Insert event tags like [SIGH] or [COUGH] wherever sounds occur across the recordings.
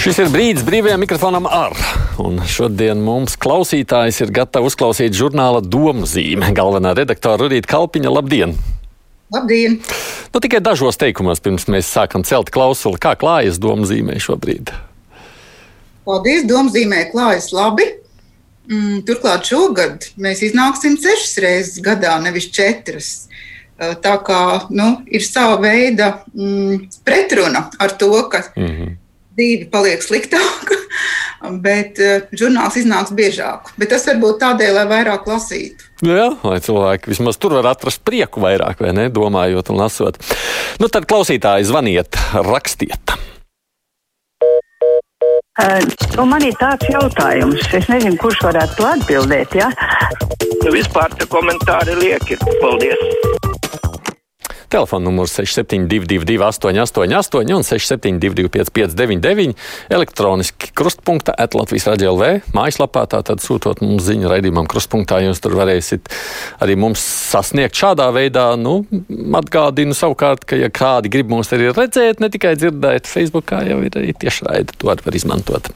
Šis ir brīdis brīvajam mikrofonam ar. Un šodien mums klausītājs ir gatavs uzklausīt žurnāla domu zīme. Galvenā redaktora Rudīta Kalpiņa, labdien! Labdien! Nu, tikai dažos teikumos pirms mēs sākam celt klausuli, kā klājas domu zīmē šobrīd. Paldies, domu zīmē klājas labi. Mm, turklāt šogad mēs iznāksim sešas reizes gadā, nevis četras. Tā kā nu, ir sava veida mm, pretruna ar to, ka mm -hmm dzīve paliek sliktāka, [LAUGHS] bet uh, žurnāls iznāks biežāk. Bet tas varbūt tādēļ, lai vairāk lasītu. Jā, lai cilvēki vismaz tur var atrast prieku vairāk, vai ne? Domājot un lasot. Nu, tad klausītāji zvaniet, rakstiet. Uh, nu man ir tāds jautājums, es nezinu, kurš varētu to atbildēt. Ja? Nu, vispār tā komentāri lieki. Paldies! Telefona numurs 6722, 888, un 672, 559, elektroniski krustpunktā, Latvijas radio LV mājaslapā. Tātad sūtot mums ziņu raidījumam, krustpunktā jūs tur varēsiet arī mums sasniegt šādā veidā. Nu, atgādinu savukārt, ka, ja kādi grib mūs arī redzēt, ne tikai dzirdēt, Facebookā jau ir arī tiešraidi, to var izmantot.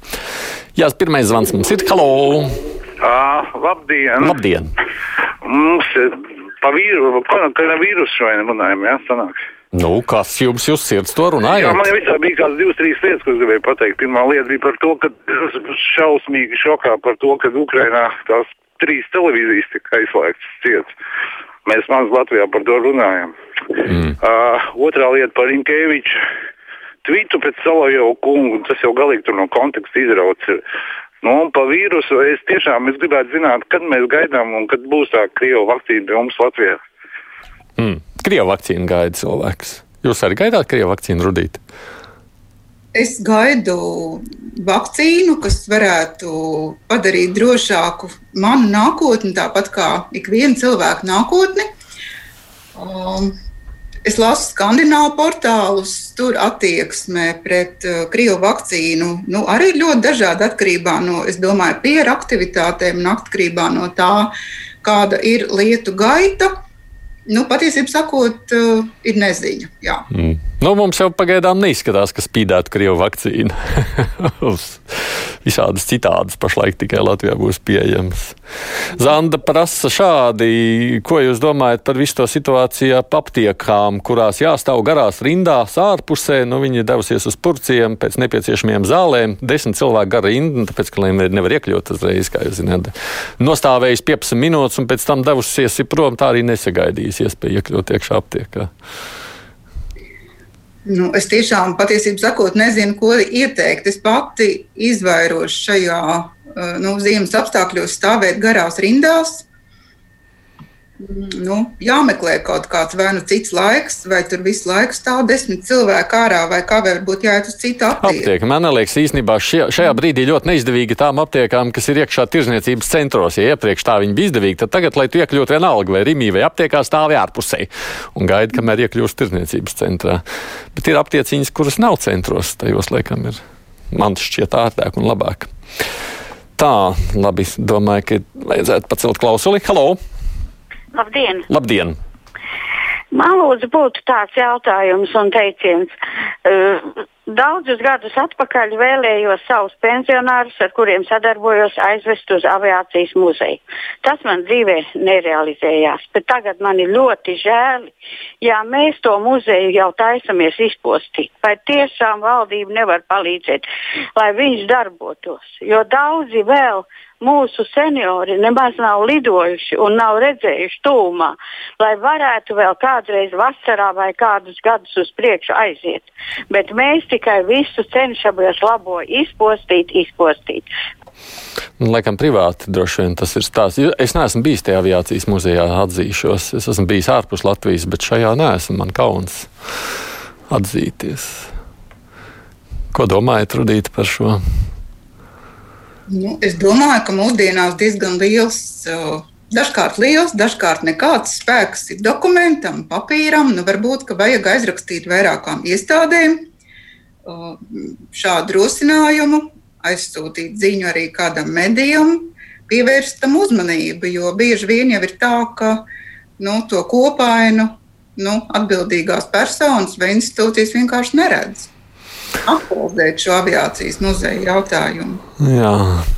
Jā, pirmais zvans mums ir. Halo! Uh, labdien! Labdien! Mums pa vīru, koronavīrusu vai runājam, jā, sanāk. Nu, kas jums uz sirds to runāja? Jā, man jau visā bija kādas divas, trīs lietas, ko es gribēju pateikt. Pirmā lieta bija par to, ka šausmīgi šokā par to, ka Ukrainā tās trīs televīzijas tika aizslēgtas ciet. Mēs maz Latvijā par to runājam. Mm. Uh, otrā lieta par Inkēviču tvītu pēc Salajovu kungu, tas jau galīgi tur no konteksta izrauts. Nu, un par vīrusu es tiešām es gribētu zināt, kad mēs gaidām un kad būs tā Krievijas vakcīna pie mums Latvijā. Mm. Krievijas vakcīna gaida cilvēks. Jūs arī gaidāt Krievijas vakcīnu rudīt? Es gaidu vakcīnu, kas varētu padarīt drošāku manu nākotni, tāpat kā ikviena cilvēka nākotni. Um, Es lasu skandināvu portālus, tur attieksme pret uh, krievu vakcīnu nu, arī ir ļoti dažāda atkarībā no, es domāju, pieru aktivitātēm un atkarībā no tā, kāda ir lietu gaita. Nu, patiesībā sakot, uh, ir neziņa. Jā. Mm. Nu, mums jau pagaidām neizskatās, ka spīdētu Krievu vakcīnu. [LAUGHS] Visādas citādas pašlaik tikai Latvijā būs pieejamas. Zanda prasa šādi, ko jūs domājat par visu to situāciju ap aptiekām, kurās jāstāv garās rindās ārpusē. Nu, viņi devusies uz purciem pēc nepieciešamiem zālēm. Desmit cilvēku gara rinda, tāpēc, ka viņi nevar iekļūt uzreiz, kā jūs zināt. Nostāvējis 15 minūtes un pēc tam devusies prom, tā arī nesagaidījis iespēju iekļūt iekšā aptiekā. Nu, es tiešām, patiesībā sakot, nezinu, ko ieteikt. Es pati izvairos šajā eh, nu, ziemas apstākļos stāvēt garās rindās. Nu, jāmeklē kaut kāds vai nu cits laiks, vai tur visu laiku stāv desmit cilvēki ārā, vai kā varbūt jāiet uz citu aptieku. Aptieka. Man liekas, īstenībā šajā, šajā brīdī ļoti neizdevīgi tām aptiekām, kas ir iekšā tirzniecības centros. Ja iepriekš tā viņi bija izdevīgi, tad tagad, lai tu iekļūtu vienalga vai Rimī vai aptiekā, stāvi ārpusē un gaidi, kamēr iekļūst tirzniecības centrā. Bet ir aptieciņas, kuras nav centros, tajos laikam ir man šķiet ārtāk un labāk. Tā, labi, domāju, ka vajadzētu pacelt klausuli. Halo! Labdien! Labdien. Man lūdzu, būtu tāds jautājums un teiciens. Uh, Daudzus gadus atpakaļ vēlējos savus pensionārus, ar kuriem sadarbojos, aizvest uz aviācijas muzeju. Tas man dzīvē nerealizējās, bet tagad man ir ļoti žēl, ja mēs to muzeju jau taisamies izpostīt. Vai tiešām valdība nevar palīdzēt, lai viņš darbotos? Jo daudzi vēl mūsu seniori nemaz nav lidojuši un nav redzējuši tūmā, lai varētu vēl kādreiz vasarā vai kādus gadus uz priekšu aiziet. Bet mēs tikai visu cenšamies labo izpostīt, izpostīt. Nu, laikam privāti droši vien tas ir stāsts. Es neesmu bijis tajā aviācijas muzejā, atzīšos. Es esmu bijis ārpus Latvijas, bet šajā neesmu. Man kauns atzīties. Ko domājat, Rudīt, par šo? Nu, es domāju, ka mūsdienās diezgan liels, dažkārt liels, dažkārt nekāds spēks ir dokumentam, papīram. Nu, varbūt, ka vajag aizrakstīt vairākām iestādēm šādu rosinājumu, aizsūtīt ziņu arī kādam medijam, pievērst tam uzmanību. Jo bieži vien jau ir tā, ka nu, to kopainu nu, atbildīgās personas vai institūcijas vienkārši neredz. Aktualizēt šo aviācijas muzeja jautājumu. Jā,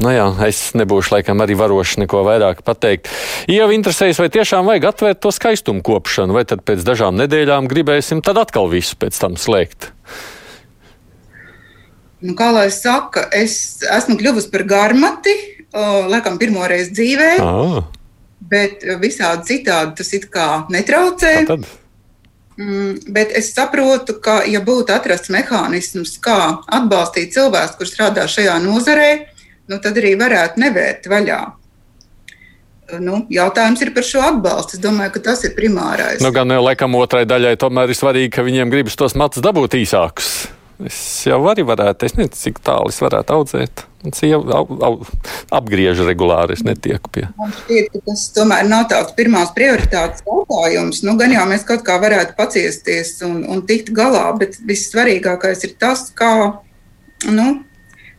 nu jā, es nebūšu laikam arī varošs neko vairāk pateikt. Jau interesējas, vai tiešām vajag atvērt to skaistumu kopšanu, vai tad pēc dažām nedēļām gribēsim tad atkal visu pēc tam slēgt. Nu, kā lai saka, es esmu kļuvusi par garmati, o, laikam pirmo reizi dzīvē, Ah, bet visādi citādi tas it kā netraucē. tā tad. Mm, bet es saprotu, ka, ja būtu atrasts mehānisms, kā atbalstīt cilvēkus, kurš strādā šajā nozarē, nu, tad arī varētu nevērt vaļā. Nu, jautājums ir par šo atbalstu. Es domāju, ka tas ir primārais. Nu, gan jau laikam otrai daļai tomēr ir svarīgi, ka viņiem gribas tos matus dabūt īsākus. Es jau arī varētu, es nezinu, cik tālu es varētu audzēt. Jau au, au, apgriež regulāri, es netieku pie. Ka tas tomēr nav tāds pirmās prioritātes jautājums. Nu, gan jau mēs kaut kā varētu paciesties un, un tikt galā, bet vissvarīgākais ir tas, kā, nu,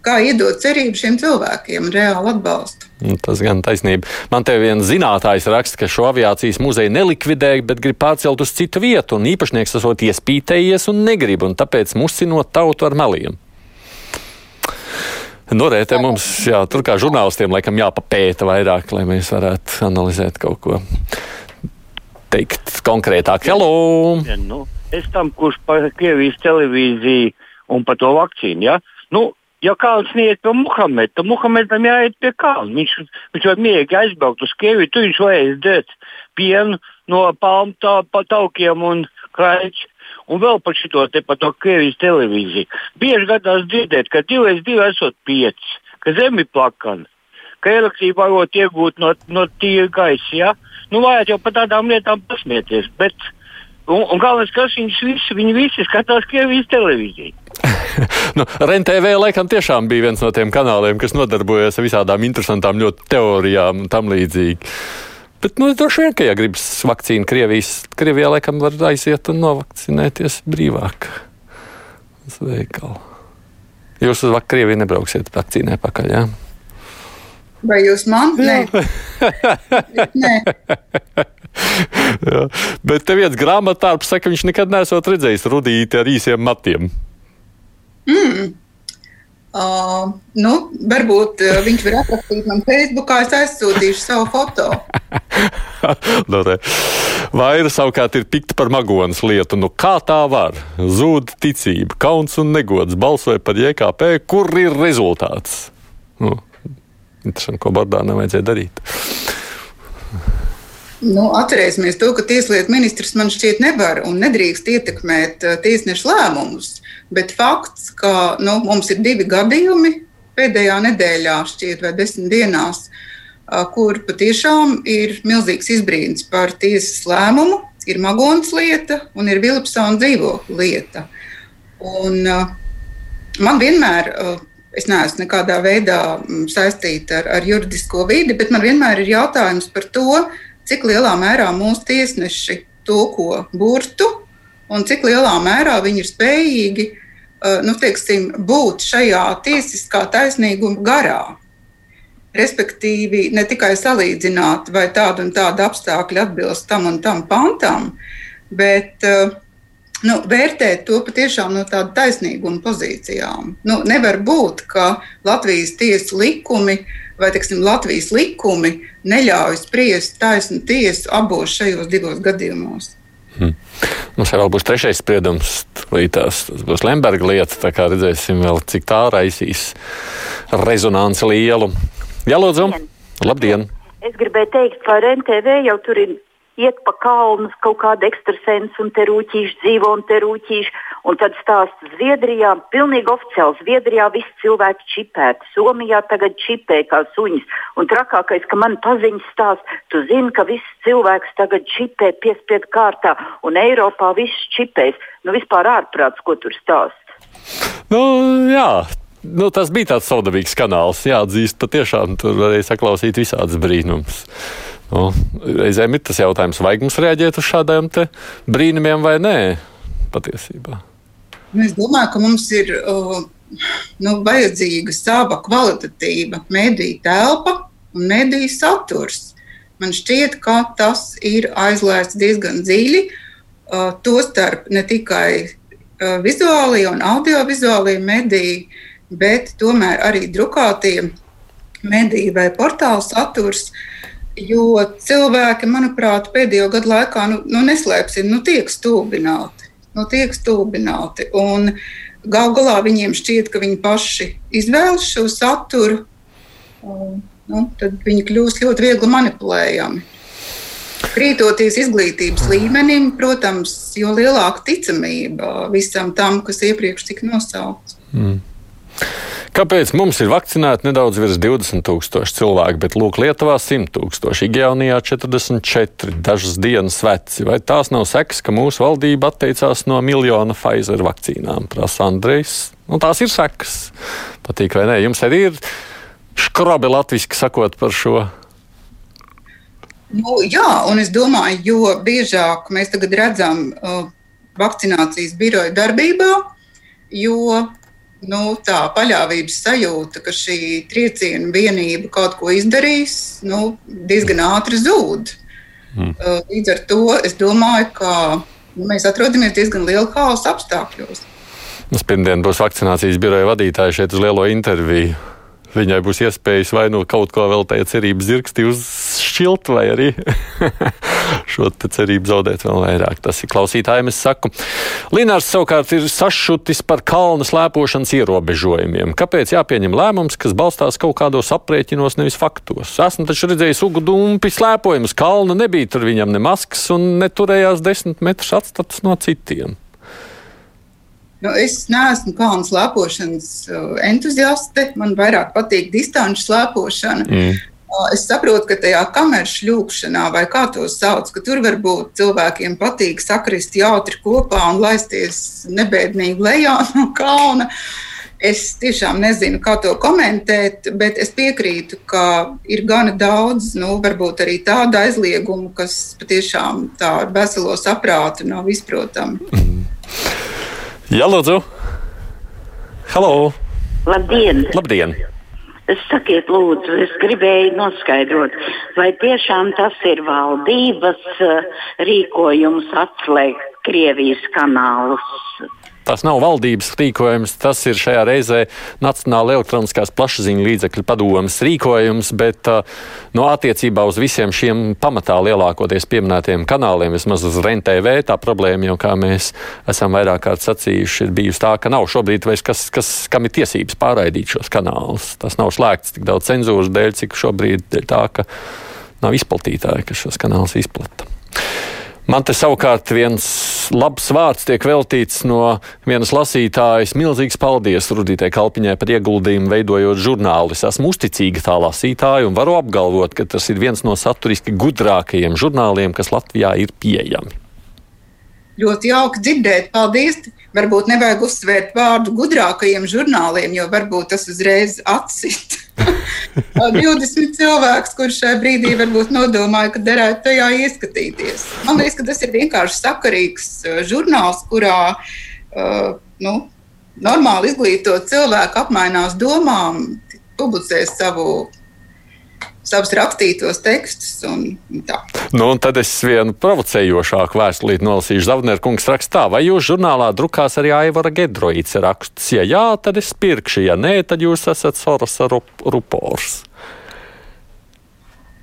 kā iedot cerību šiem cilvēkiem reāli atbalstu. Nu, Tas gan taisnība. Man te viens zinātājs raksta, ka šo aviācijas muzeju nelikvidē, bet grib pārcelt uz citu vietu, un īpašnieks esot iespītējies un negrib, un tāpēc musinot tautu ar meliem. Norētē mums, jā, tur kā žurnālistiem, laikam jāpapēta vairāk, lai mēs varētu analizēt kaut ko teikt konkrētāk. Hello! Nu, es tam, kurš par Krievijas televīziju un par to vakcīnu, ja? nu, ja kāds neiet pie Muhameda, tad Muhamedam jāiet pie kalna. Viņš, viņš var mierīgi aizbraukt uz Krieviju, tur viņš varēs dzert pienu no palmu taukiem un kraiču. Un vēl par šo te par to Krievijas televīziju. Bieži gadās dzirdēt, ka 2 2 esot 5, ka zemi plakana, ka elektrību varot iegūt no, no tīra gaisa. Ja? Nu, vajag jau par tādām lietām pasmieties. Bet, un, un galvenais, kas viņus visi, viņi visi skatās Krievijas televīziju. [LAUGHS] Nu, RENTV laikam tiešām bija viens no tiem kanāliem, kas nodarbojas ar visādām interesantām ļoti teorijām un tam līdzīgi. Bet, nu, droši vien, ka, ja gribas vakcīnu Krievijas, Krievijā laikam var aiziet un novakcinēties brīvāk uz veikalu. Jūs uz Krieviju nebrauksiet vakcīnē pakaļ, jā? Vai jūs man? Nē, [LAUGHS] Nē. [LAUGHS] jā. Bet te viens grāmatārps saka, ka viņš nekad nesot redzējis rudīti ar īsiem matiem. Uh, nu, varbūt uh, viņš var atrakstīt man Facebookā, es aizsūtīšu savu foto. [LAUGHS] No te. Vaira savukārt ir pikta par magonas lietu. Nu, kā tā var? Zūd ticība, kauns un negods. Balsoja par JKP, kur ir rezultāts? Nu, interesanti, ko Bordānam vajadzēja darīt. Nu, atcerēsimies to, ka tieslietu ministrs man šķiet nevar un nedrīkst ietekmēt tiesnešu lēmumus. Bet fakts, ka nu, mums ir divi gadījumi pēdējā nedēļā, šķiet, vai desmit dienās, kur patiešām ir milzīgs izbrīns par tiesas lēmumu. Ir Magonas lieta un ir Vilpsona dzīvokļa lieta. Un, man vienmēr, es neesmu nekādā veidā saistīta ar, ar juridisko vidi, bet man vienmēr ir jautājums par to, cik lielā mērā mūsu tiesneši tulko burtu un cik lielā mērā viņi ir spējīgi uh, nu, teiksim, būt šajā tiesiskā taisnīguma garā. Respektīvi, ne tikai salīdzināt, vai tāda un tāda apstākļa atbilst tam un tam pantam, bet uh, nu, vērtēt to patiešām no tāda taisnīguma pozīcijām. Nu, nevar būt, ka Latvijas tiesu likumi vai teiksim, Latvijas likumi neļauj spriest taisnu tiesu abos šajos divos gadījumos. Mums vēl būs trešais spriedums, tās tas būs Lemberga lieta. Tā kā redzēsim, vēl, cik tā raisīs rezonanci lielu. Jā, lūdzu, labdien! Es gribēju teikt, ka RNTV jau tur ir iet pa kalnu kaut kāda ekstrasens un te rūķīši dzīvo un te rūķīši. Un tad stāsta Zviedrijā, pilnīgi oficiāli Zviedrijā visi cilvēki čipēti. Somijā tagad čipē kā suņas. Un trakākais, ka man paziņas stāsta, tu zini, ka viss cilvēks tagad čipē piespiedu kārtā un Eiropā viss čipēs. Nu vispār ārprāts, ko tur stāsta. Nu, jā. Nu, tas bija tāds saudabīgs kanāls. Jāatzīst, patiešām tur varēja saklausīt visādas brīnumus. Nu, reizēm ir tas jautājums, vai mums reaģēt uz šādiem brīnumiem vai nē, patiesībā. Nu, es domāju, ka mums ir uh, nu, vajadzīga sava kvalitatīva mediju telpa un mediju saturs. Man šķiet, ka tas ir aizlēsts diezgan dziļi. Uh, Tostarp ne tikai vizuālie un audiovizuālie mediji, bet tomēr arī drukātie mediji vai portāla saturs. Jo cilvēki, manuprāt, pēdējo gadu laikā, nu, nu neslēpsim, nu, tiek stulbināti. Nu, tiek stulbināti. Un gal galā viņiem šķiet, ka viņi paši izvēlas šo saturu, un, nu, tad viņi kļūst ļoti viegli manipulējami. Krītoties izglītības līmenim, protams, jo lielāka ticamība visam tam, kas iepriekš tika nosaukts. Mm. Kāpēc mums ir vakcinēti nedaudz virs 20 tūkstoši cilvēku, bet Lūk, Lietuvā 100 tūkstoši, Igaunijā 44, dažas dienas veci? Vai tās nav sekas, ka mūsu valdība atteicās no miljona Pfizer vakcīnām? Prasa Andrejs. Nu, tās ir sekas. Patīk vai nē? Jums arī ir škrabi latviski sakot par šo. Nu, jā, un es domāju, jo biežāk mēs tagad redzam uh, vakcinācijas biroja darbībā, jo nu, tā paļāvības sajūta, ka šī trieciena vienība kaut ko izdarīs, nu, diezgan ātri zūd. Mm. Uh, līdz ar to es domāju, ka nu, mēs atrodamies diezgan liela haosa apstākļos. Pirmdien būs vakcinācijas biroja vadītāja šeit uz lielo interviju. Viņai būs iespējas vai nu kaut ko vēl tajā cerības zirgstī uzšķilt, vai arī [LAUGHS] šo cerību zaudēt vēl vairāk. Tas ir klausītājiem, es saku. Linārs savukārt ir sašutis par kalnu slēpošanas ierobežojumiem. Kāpēc jāpieņem lēmums, kas balstās kaut kādos aprēķinos, nevis faktos? Esmu taču redzējis ugu dumpi slēpojumus. Kalna nebija tur viņam ne maskas un neturējās desmit metrus atstats no citiem. Nu, es neesmu kalnu slēpošanas uh, entuziaste. Man vairāk patīk distanču slēpošana. Mm. Uh, es saprotu, ka tajā kameras šļūkšanā, vai kā to sauc, ka tur varbūt cilvēkiem patīk sakrist jautri kopā un laisties nebēdīgi lejā [LAUGHS] no kalna. Es tiešām nezinu, kā to komentēt, bet es piekrītu, ka ir gana daudz, nu, varbūt arī tādu aizliegumu, kas patiešām tā ar veselo saprātu nav izprotami. Mm. Jā, lūdzu. Halo! Labdien! Labdien. Sakiet, lūdzu, es gribēju noskaidrot, vai tiešām tas ir valdības eh, rīkojums atslēgt Krievijas kanālus. Tas nav valdības rīkojums, tas ir šajā reizē Nacionāla elektroniskās plašsaziņu līdzekļu padomas rīkojums, bet uh, no attiecībā uz visiem šiem pamatā lielākoties pieminētiem kanāliem, vismaz uz RENTV, tā problēma jau, kā mēs esam vairāk kārt sacījuši, ir bijusi tā, ka nav šobrīd vairs kas, kas, kam ir tiesības pārraidīt šos kanālus. Tas nav slēgts tik daudz cenzūras dēļ, cik šobrīd dēļ tā, ka nav izplatītāji, kas šos kanālus izplata. Man te savukārt viens labs vārds tiek veltīts no vienas lasītājas. Milzīgs paldies Rudītei Kalpiņai par ieguldījumu veidojot žurnālu. Es esmu uzticīga tā lasītāja un varu apgalvot, ka tas ir viens no saturiski gudrākajiem žurnāliem, kas Latvijā ir pieejami. Ļoti jauki dzirdēt, paldies! Varbūt nevajag uzsvērt vārdu gudrākajiem žurnāliem, jo varbūt tas uzreiz atsit [LAUGHS] [LAUGHS] 20 cilvēks, kurš šajā brīdī varbūt nodomāja, ka derētu tajā ieskatīties. Man liekas, ka tas ir vienkārši sakarīgs uh, žurnāls, kurā uh, nu, normāli izglītot cilvēku apmainās domām, publicē savu savus rakstītos tekstus. Un, tā. nu, un tad es vienu provocējošāku vēstulīti nolasīšu. Zavner kungs rakstā, vai jūs žurnālā drukās arī Aivara Gedroīts rakstus? Ja jā, tad es pirkšu, ja nē, tad jūs esat Sorosa rupors.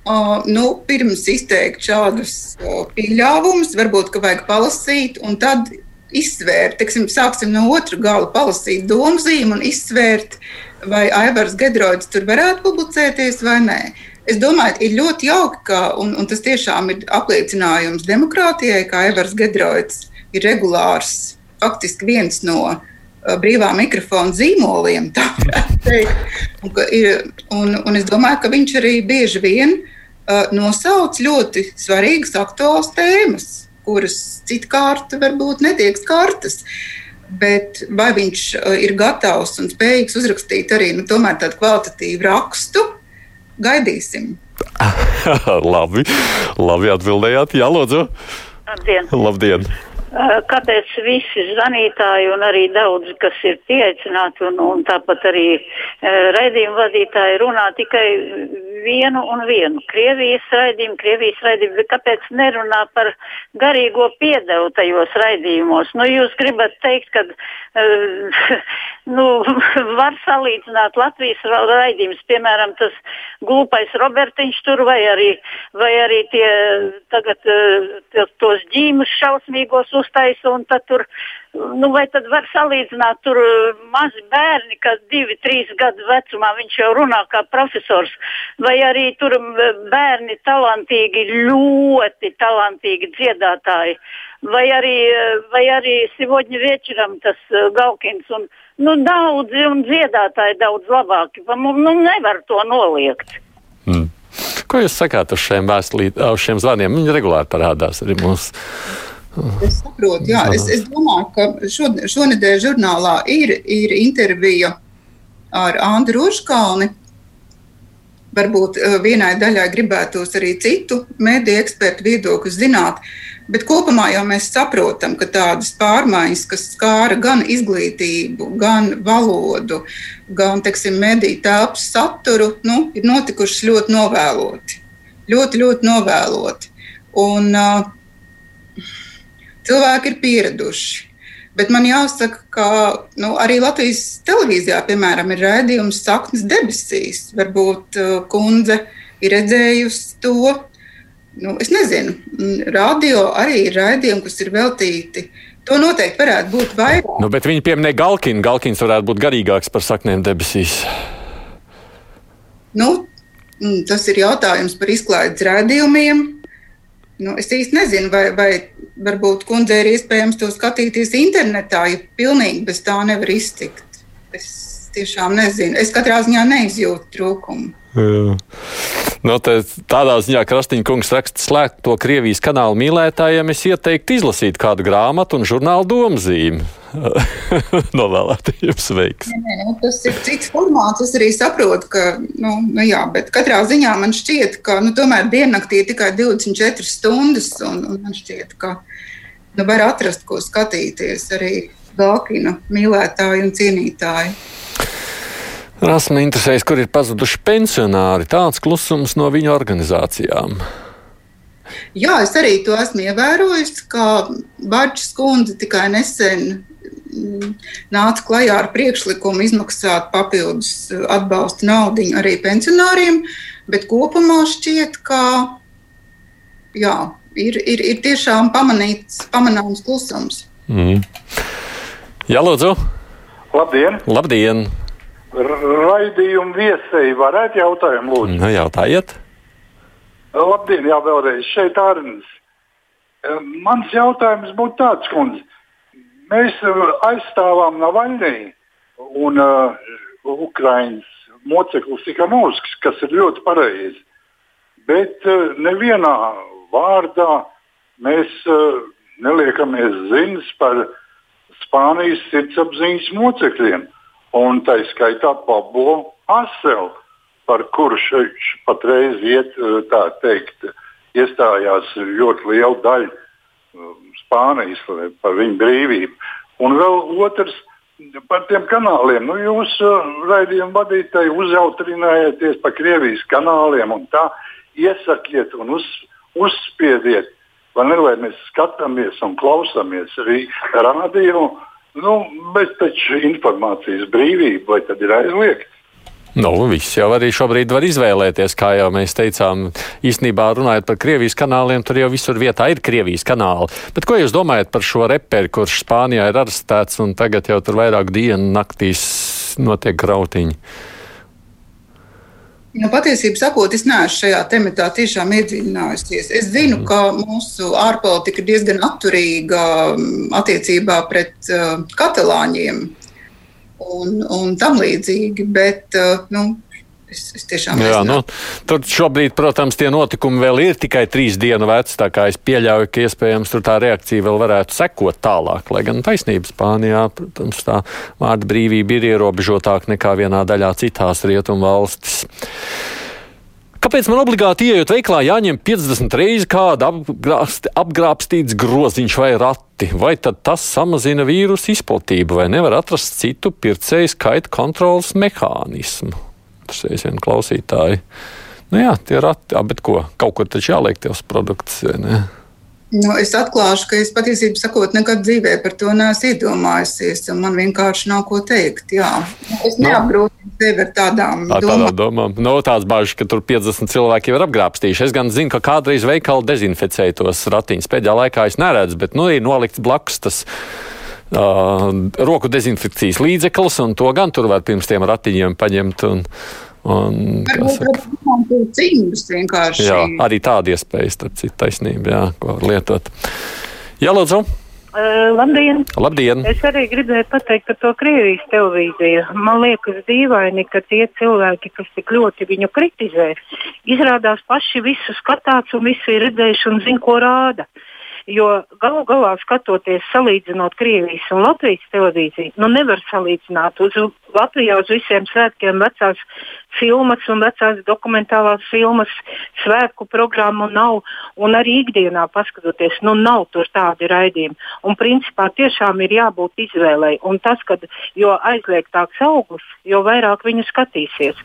Uh, nu, pirms izteikt šādus uh, pieļāvumus, varbūt vajag palasīt, un tad izsvērt, teiksim, sāksim no otras gala, palasīt domzīmu un izsvērt, vai Aivars Gedroids tur varētu publicēties vai nē. Es domāju, ir ļoti jauki, ka, un, un tas tiešām ir apliecinājums demokrātijai, ka Aivars Gedroits ir regulārs, faktiski viens no uh, brīvā mikrofona zīmoliem. [LAUGHS] Un, un, un es domāju, ka viņš arī bieži vien uh, nosauc ļoti svarīgas aktuālas tēmas, kuras citkārt varbūt netiek skartas. Bet vai viņš uh, ir gatavs un spējīgs uzrakstīt arī nu, tādu kvalitatīvu rakstu, Gaidīsim! [LAUGHS] labi, labi atbildējāt. Jā, lūdzu! Labdien! Labdien. kāpēc visi zvanītāji un arī daudzi, kas ir pieaicināti un, un tāpat arī raidījumu vadītāji runā tikai vienu un vienu. Krievijas raidījumu, Krievijas raidījumu, bet kāpēc nerunā par garīgo piedevu tajos raidījumos? Nu, jūs gribat teikt, ka uh, [LAUGHS] nu, [LAUGHS] var salīdzināt Latvijas raidījumus, piemēram, tas glupais Robertiņš tur vai arī, vai arī tie tagad tie, tos ģīmus šausmīgos uztaisa un tad tur Nu, vai tad var salīdzināt tur uh, mazi bērni, kas divi, trīs gadu vecumā viņš jau runā kā profesors, vai arī tur bērni talantīgi, ļoti talantīgi dziedātāji, vai arī, uh, vai arī Sivodņa Viečeram tas Galkins un nu, daudzi un dziedātāji daudz labāki. Nu, nevar to noliegt. Hmm. Ko jūs sakāt uz šiem, vēstulīt, uz šiem zvaniem? Viņi regulāri parādās arī mūsu Es saprotu, jā. Es, es domāju, ka šod, šonadēļ žurnālā ir, ir intervija ar Andru Roškalni. Varbūt eh, vienai daļai gribētos arī citu mediju ekspertu viedokli zināt, bet kopumā jau mēs saprotam, ka tādas pārmaiņas, kas skāra gan izglītību, gan valodu, gan teiksim, mediju telpas saturu, nu, ir notikušas ļoti novēloti. Ļoti, ļoti novēloti. Un, uh, cilvēki ir pieraduši. Bet man jāsaka, ka nu, arī Latvijas televīzijā, piemēram, ir raidījums Saknes debesīs. Varbūt uh, kundze ir redzējusi to. Nu, es nezinu, radio arī ir raidījumi, kas ir veltīti. To noteikti varētu būt vairāk. Nu, bet viņi pieminēja Galkinu. Galkins varētu būt garīgāks par saknēm debesīs. Nu, tas ir jautājums par izklaides rādījumiem. Nu, es īsti nezinu, vai, vai varbūt kundzei ir iespējams to skatīties internetā, ja pilnīgi bez tā nevar iztikt. Es tiešām nezinu. Es katrā ziņā neizjūtu trūkumu. Jā. No, nu, tādā ziņā Krastīņa kungs raksta, slēgt to Krievijas kanālu mīlētājiem, es ieteiktu izlasīt kādu grāmatu un žurnālu domzīmi. [LAUGHS] Novēlētajiem sveiks. Nē, nu, tas ir cits formāts. Es arī saprotu, ka, nu, nu jā, bet katrā ziņā man šķiet, ka nu, tomēr diennaktī ir tikai 24 stundas, un, un man šķiet, ka nu, var atrast, ko skatīties arī Galkina mīlētāji un cienītāji. Rasma interesējas, kur ir pazuduši pensionāri. Tāds klusums no viņu organizācijām. Jā, es arī to esmu ievērojis, ka Barčs kundze tikai nesen nāca klajā ar priekšlikumu izmaksāt papildus atbalsta naudu arī pensionāriem, bet kopumā šķiet, ka jā, ir, ir, ir tiešām pamanīts, pamanāms klusums. Mm. Jā, lūdzu! Labdien! Labdien. Raidījumu viesēji varētu jautājumu lūdzu? Nu, jautājiet! Labdien, jā, vēlreiz šeit Arnēs. Mans jautājums būtu tāds, kundze Mēs uh, aizstāvām Navaļniju un uh, Ukraiņas moceklis Tikanovskis, kas ir ļoti pareizi. Bet uh, nevienā vārdā mēs uh, neliekamies ziņas par Spānijas sirdsapziņas mocekļiem. Un tā skaitā Pablo Aselu, par kuru šeit patreiz iet, uh, tā teikt, iestājās ļoti liela daļa Spānijas par viņu brīvību. Un vēl otrs par tiem kanāliem. Nu, jūs uh, raidījuma vadītāji uzjautrinājaties par Krievijas kanāliem un tā iesakiet un uz, uzspiediet. Ne, lai mēs skatāmies un klausāmies arī radio, nu, bet taču informācijas brīvība vai tad ir aizliegta? Nu, viss jau arī šobrīd var izvēlēties, kā jau mēs teicām. Īsnībā runājot par Krievijas kanāliem, tur jau visur vietā ir Krievijas kanāli. Bet ko jūs domājat par šo reperi, kurš Spānijā ir arestēts un tagad jau tur vairāk dienu naktīs notiek grautiņi? Nu, patiesībā sakot, es neesmu šajā tematā tiešām iedziļinājusies. Es zinu, ka mūsu ārpolitika ir diezgan atturīga mm, attiecībā pret uh, katalāņiem un, un tam līdzīgi. Bet, uh, nu, Es, es tiešām Jā, nu, tur šobrīd, protams, tie notikumi vēl ir tikai trīs dienu veci. Tā kā es pieļauju, ka iespējams tur tā reakcija vēl varētu sekot tālāk. Lai gan taisnība Spānijā, protams, tā vārda brīvība ir ierobežotāka nekā vienā daļā citās rietumu valstis. Kāpēc man obligāti ieejot veiklā jāņem 50 reizes kāda apgrāst, apgrābstīts groziņš vai rati? Vai tad tas samazina vīrusu izplatību, vai nevar atrast citu pircēju skaita kontrolas mehānismu? Vien klausītāji. Nu jā, tie rati, bet ko? Kaut kur taču jāliek tos produktus, vai ne? Nu, es atklāšu, ka es patiesībā sakot, nekad dzīvē par to neesmu iedomājusies. Man vienkārši nav ko teikt. Jā. Es nu. neapgrūtinu sevi ar tādām tā, domām. domām. No, tās bažas, ka tur 50 cilvēki jau ir apgrābstījuši. Es gan zinu, ka kādreiz veikali dezinficēja tos ratiņus. Pēdējā laikā es neredzu, bet nu, ir nolikts blakus tas. Uh, roku dezinfekcijas līdzeklis, un to gan tur var pirms tiem ratiņiem paņemt. Un, Un, vienkārši. Jā, arī tāda iespēja, starp citu, taisnība, jā, ko var lietot. Jā, lūdzu. Uh, labdien! Labdien! Es arī gribēju pateikt par to Krievijas televīziju. Man liekas dīvaini, ka tie cilvēki, kas tik ļoti viņu kritizē, izrādās paši visu skatās un visu ir redzējuši un zina, ko rāda. Uh, Jo galu galā skatoties, salīdzinot Krievijas un Latvijas televīziju, nu nevar salīdzināt. Uz Latvijā uz visiem svētkiem vecās filmas un vecās dokumentālās filmas svētku programmu nav. Un arī ikdienā paskatoties, nu nav tur tādi raidījumi. Un principā tiešām ir jābūt izvēlei. Un tas, kad jo aizliegtāks augurs, jo vairāk viņu skatīsies.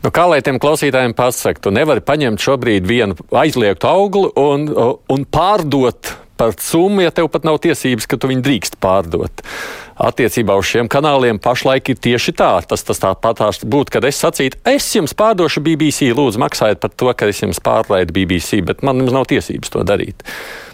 Nu, kā lai tiem klausītājiem pasaktu, tu nevari paņemt šobrīd vienu aizliegtu augli un, un pārdot par summu, ja tev pat nav tiesības, ka tu viņu drīkst pārdot. Attiecībā uz šiem kanāliem pašlaik ir tieši tā. Tas, tas tāpat būtu, kad es sacītu, es jums pārdošu BBC, lūdzu, maksājiet par to, ka es jums pārraidu BBC, bet man nav tiesības to darīt.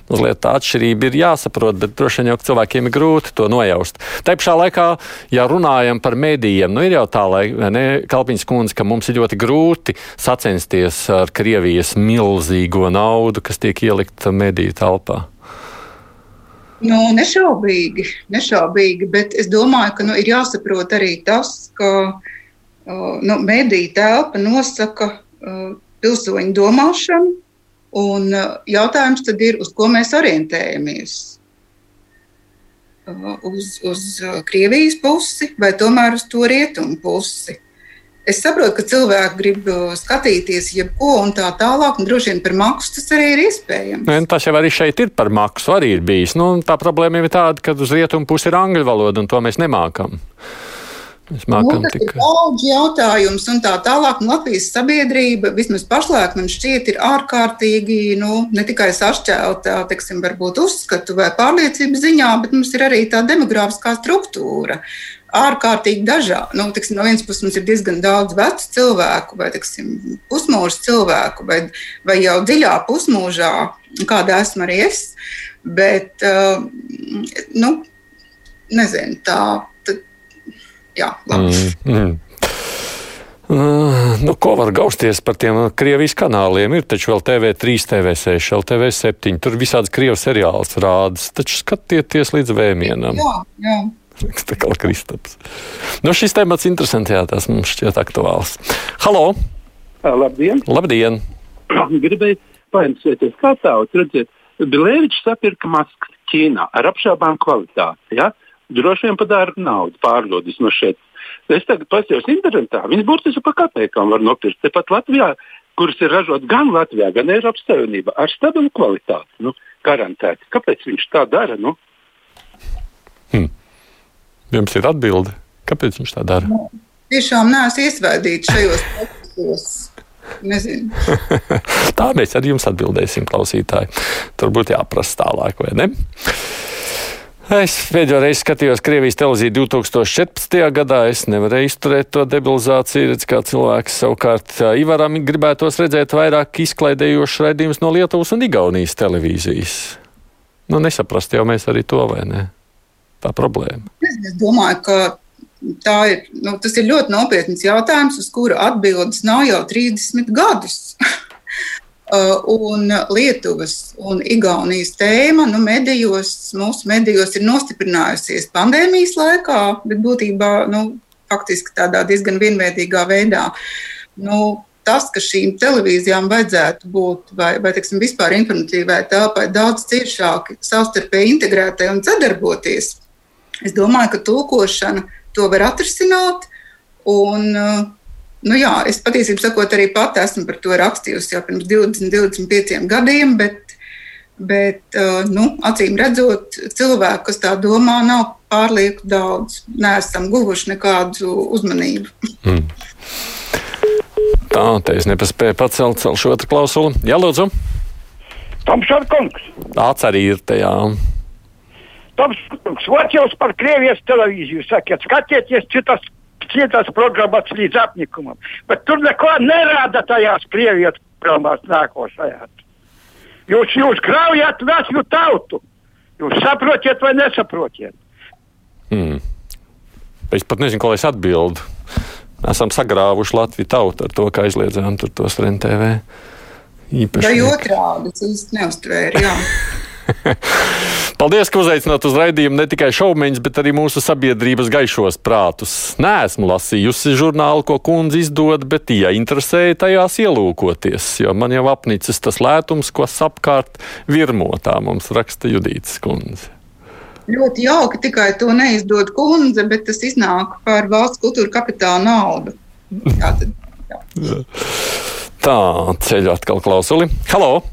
Mazliet tā atšķirība ir jāsaprot, bet droši vien jau cilvēkiem ir grūti to nojaust. Tā pašā laikā, ja runājam par medijiem, nu ir jau tā, lai ne, Kalpiņas kundze, ka mums ir ļoti grūti sacensties ar Krievijas milzīgo naudu, kas tiek ielikta mediju telpā. Nu, nešaubīgi, nešaubīgi, bet es domāju, ka nu, ir jāsaprot arī tas, ka uh, nu, mediju telpa nosaka uh, pilsoņu domāšanu, un uh, jautājums tad ir, uz ko mēs orientējamies. Uz, uz Krievijas pusi vai tomēr uz to rietumu pusi. Es saprotu, ka cilvēki grib uh, skatīties jebko un tā tālāk, un droši vien par maksu tas arī ir iespējams. Ne, tas jau arī šeit ir par maksu, arī ir bijis. Nu, tā problēma ir tāda, ka uz rietumu pusi ir angļu valoda, un to mēs nemākam. Mēs mākam nu, tikai daudz jautājumus un tā tālāk. Un Latvijas sabiedrība vismaz pašlaik man šķiet ir ārkārtīgi nu, ne tikai sašķelta, teiksim, varbūt uzskatu vai pārliecības ziņā, bet mums ir arī tā demogrāfiskā struktūra ārkārtīgi dažādi. Nu, tiksim, no vienas puses mums ir diezgan daudz vecu cilvēku, vai tiksim, pusmūža cilvēku, vai, vai jau dziļā pusmūžā, kāda esmu arī es. Bet, uh, nu, nezinu, tā. Tad, jā, labi. Mm, mm. Uh, nu, ko var gausties par tiem Krievijas kanāliem? Ir taču vēl TV3, TV6, LTV7. Tur visādas Krievijas seriāls rādas. Taču skatieties līdz vēmienam. Jā, jā. [LAUGHS] Kā Kristaps. Nu, šis temats interesants, jā, tas mums šķiet aktuāls. Halo! Labdien! Labdien. [CLEARS THROAT] Gribēju painteresēties, kā tāds, redziet, Bilēvičs sapirka maskas Ķīnā ar apšaubām kvalitāti. Ja? Droši vien par dārgu naudu pārdodis no šeit. Es tagad paskatījos internetā, viņas burtiski par kapekām var nopirkt. Tepat Latvijā, kuras ir ražotas gan Latvijā, gan Eiropas Savienībā, ar stabilu kvalitāti, nu, garantēti. Kāpēc viņš tā dara? Nu? Jums ir atbilde, kāpēc viņš tā dara? Nu, tiešām neesmu iesvētīts šajos procesos. [LAUGHS] tā mēs arī jums atbildēsim, klausītāji. Tur būtu jāprasa tālāk, vai ne? Es pēdējo reizi skatījos Krievijas televīziju 2014. gadā. Es nevarēju izturēt to debilizāciju. Redz, kā cilvēks savukārt Ivaram gribētos redzēt vairāk izklaidējošus raidījumus no Lietuvas un Igaunijas televīzijas. Nu, nesaprast jau mēs arī to, vai ne? tā problēma? Es domāju, ka tā ir, nu, tas ir ļoti nopietns jautājums, uz kuru atbildes nav jau 30 gadus. [LAUGHS] Uh, un Lietuvas un Igaunijas tēma nu, medijos, mūsu medijos ir nostiprinājusies pandēmijas laikā, bet būtībā nu, faktiski tādā diezgan vienveidīgā veidā. Nu, tas, ka šīm televīzijām vajadzētu būt, vai, vai teiksim, vispār informatīvai telpai daudz ciešāk savstarpēji integrētai un sadarboties, Es domāju, ka tulkošana to var atrisināt. Un, nu jā, es patiesībā arī pati esmu par to rakstījusi jau pirms 20, 25 gadiem, bet Bet, nu, acīm redzot, cilvēku, kas tā domā, nav pārlieku daudz. Nesam guvuši nekādu uzmanību. Mm. Tā, te es nepaspēju pacelt otru klausuli. Jā, lūdzu. Tomšar kungs. Tāds arī ir tajā. Tomšar kungs, vot jūs par Krievijas televīziju sakiet, skatieties citas, citas programmas līdz apnikumam. Bet tur neko nerāda tajās Krievijas programmās nākošajās. Jūs, jūs graujat veselu tautu. Jūs saprotiet vai nesaprotiet? Hmm. Es pat nezinu, ko es atbildu. Esam sagrāvuši Latviju tautu ar to, ka aizliedzām tur tos RNTV. Īpaši. Vai otrādi, tas īsti neuztvēra. [LAUGHS] Paldies, ka uzaicināt uz raidījumu ne tikai šaumeņus, bet arī mūsu sabiedrības gaišos prātus. Nē, esmu lasījusi žurnālu, ko kundze izdod, bet ja interesēja tajās ielūkoties, jo man jau apnicis tas lētums, ko apkārt virmotā mums raksta Judītas kundze. Ļoti jauki, tikai to neizdod kundze, bet tas iznāk par valsts kultūra kapitāla naudu. [LAUGHS] Jā, tad, jā. Tā, ceļu atkal klausuli. Halo!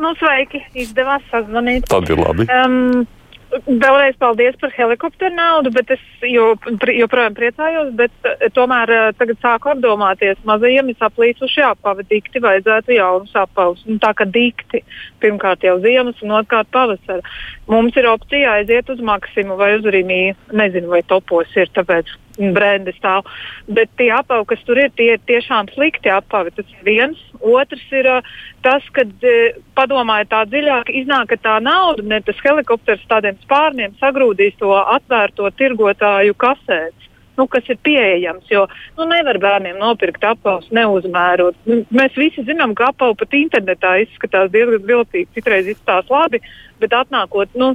Nu, sveiki, izdevās sazvanīt. Tad ir labi. Um, Vēlreiz paldies par helikopteru naudu, bet es joprojām priecājos. Bet, eh, tomēr eh, tagad sāku apdomāties, mazajiem ir saplīsuši apavi, dikti vajadzētu jaunus apavus. Nu, tā kā dikti, pirmkārt jau ziemas un otrkārt pavasara. Mums ir opcija aiziet uz maksimu vai uz rīmiju. Nezinu, vai topos ir, tāpēc brendi stāv. Bet tie apavi, kas tur ir, tie ir tiešām slikti apavi. Tas ir viens. Otrs ir uh, tas, ka uh, padomājiet tā dziļāk, iznāk, ka tā nauda, ne tas helikopters tādiem spārniem sagrūdīs to atvērto tirgotāju kasēs. Nu, kas ir pieejams. Jo nu, nevar bērniem nopirkt apelsnes, neuzmērot. Nu, mēs visi zinām, ka apelsnes pat internetā izskatās diezgan viltīgi. Citreiz izskatās labi, bet atnākot, nu,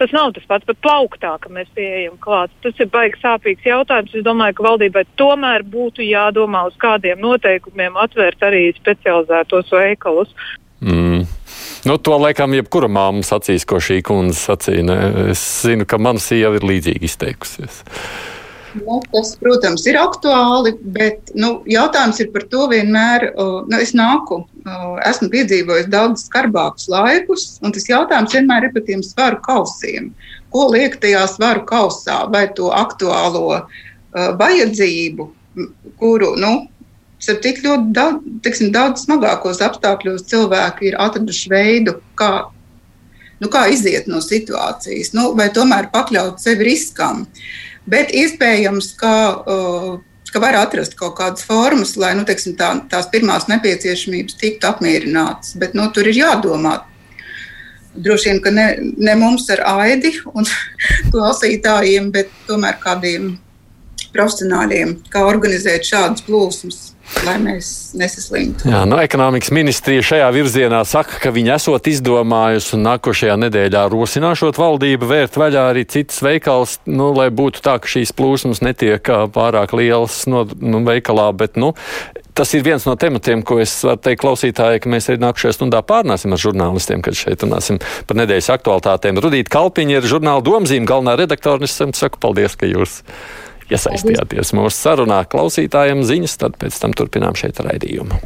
Tas nav tas pats, pat plauktā, ka mēs pieejam klāt. Tas ir baigi sāpīgs jautājums. Es domāju, ka valdībai tomēr būtu jādomā, uz kādiem noteikumiem atvērt arī specializētos veikalus. Mm. Nu, to laikam jebkura māma sacīs, ko šī kundze sacīja. Ne? Es zinu, ka mana sieva ir līdzīgi izteikusies. Nu, tas, protams, ir aktuāli, bet nu, jautājums ir par to vienmēr. Nu, es nāku, esmu piedzīvojis daudz skarbākus laikus, un tas jautājums vienmēr ir par tiem svaru kausiem. Ko liek tajā svaru kausā, vai to aktuālo vajadzību, kuru nu, tik ļoti daudz, tiksim, daudz smagākos apstākļos cilvēki ir atraduši veidu, kā, nu, kā iziet no situācijas, nu, vai tomēr pakļaut sevi riskam. Uh, Bet iespējams, ka, uh, ka var atrast kaut kādas formas, lai nu, teiksim, tā, tās pirmās nepieciešamības tiktu apmierinātas. Bet nu, tur ir jādomā. Droši vien, ka ne, ne mums ar aidi un [LAUGHS] klausītājiem, bet tomēr kādiem profesionāļiem, kā organizēt šādas plūsmas lai mēs nesaslimtu. Jā, nu, ekonomikas ministrija šajā virzienā saka, ka viņi esot izdomājusi un nākošajā nedēļā rosināšot valdību vērt vaļā arī citas veikals, nu, lai būtu tā, ka šīs plūsmas netiek pārāk lielas no nu, veikalā, bet, nu, Tas ir viens no tematiem, ko es varu teikt klausītājai, ka mēs arī nākamajā stundā pārnāsim ar žurnālistiem, kad šeit runāsim par nedēļas aktualitātēm. Rudīt Kalpiņa ir žurnāla domzīme, galvenā redaktore, un es saku paldies, ka jūs iesaistījāties mūsu sarunā. Klausītājiem ziņas, tad pēc tam turpinām šeit raidījumu.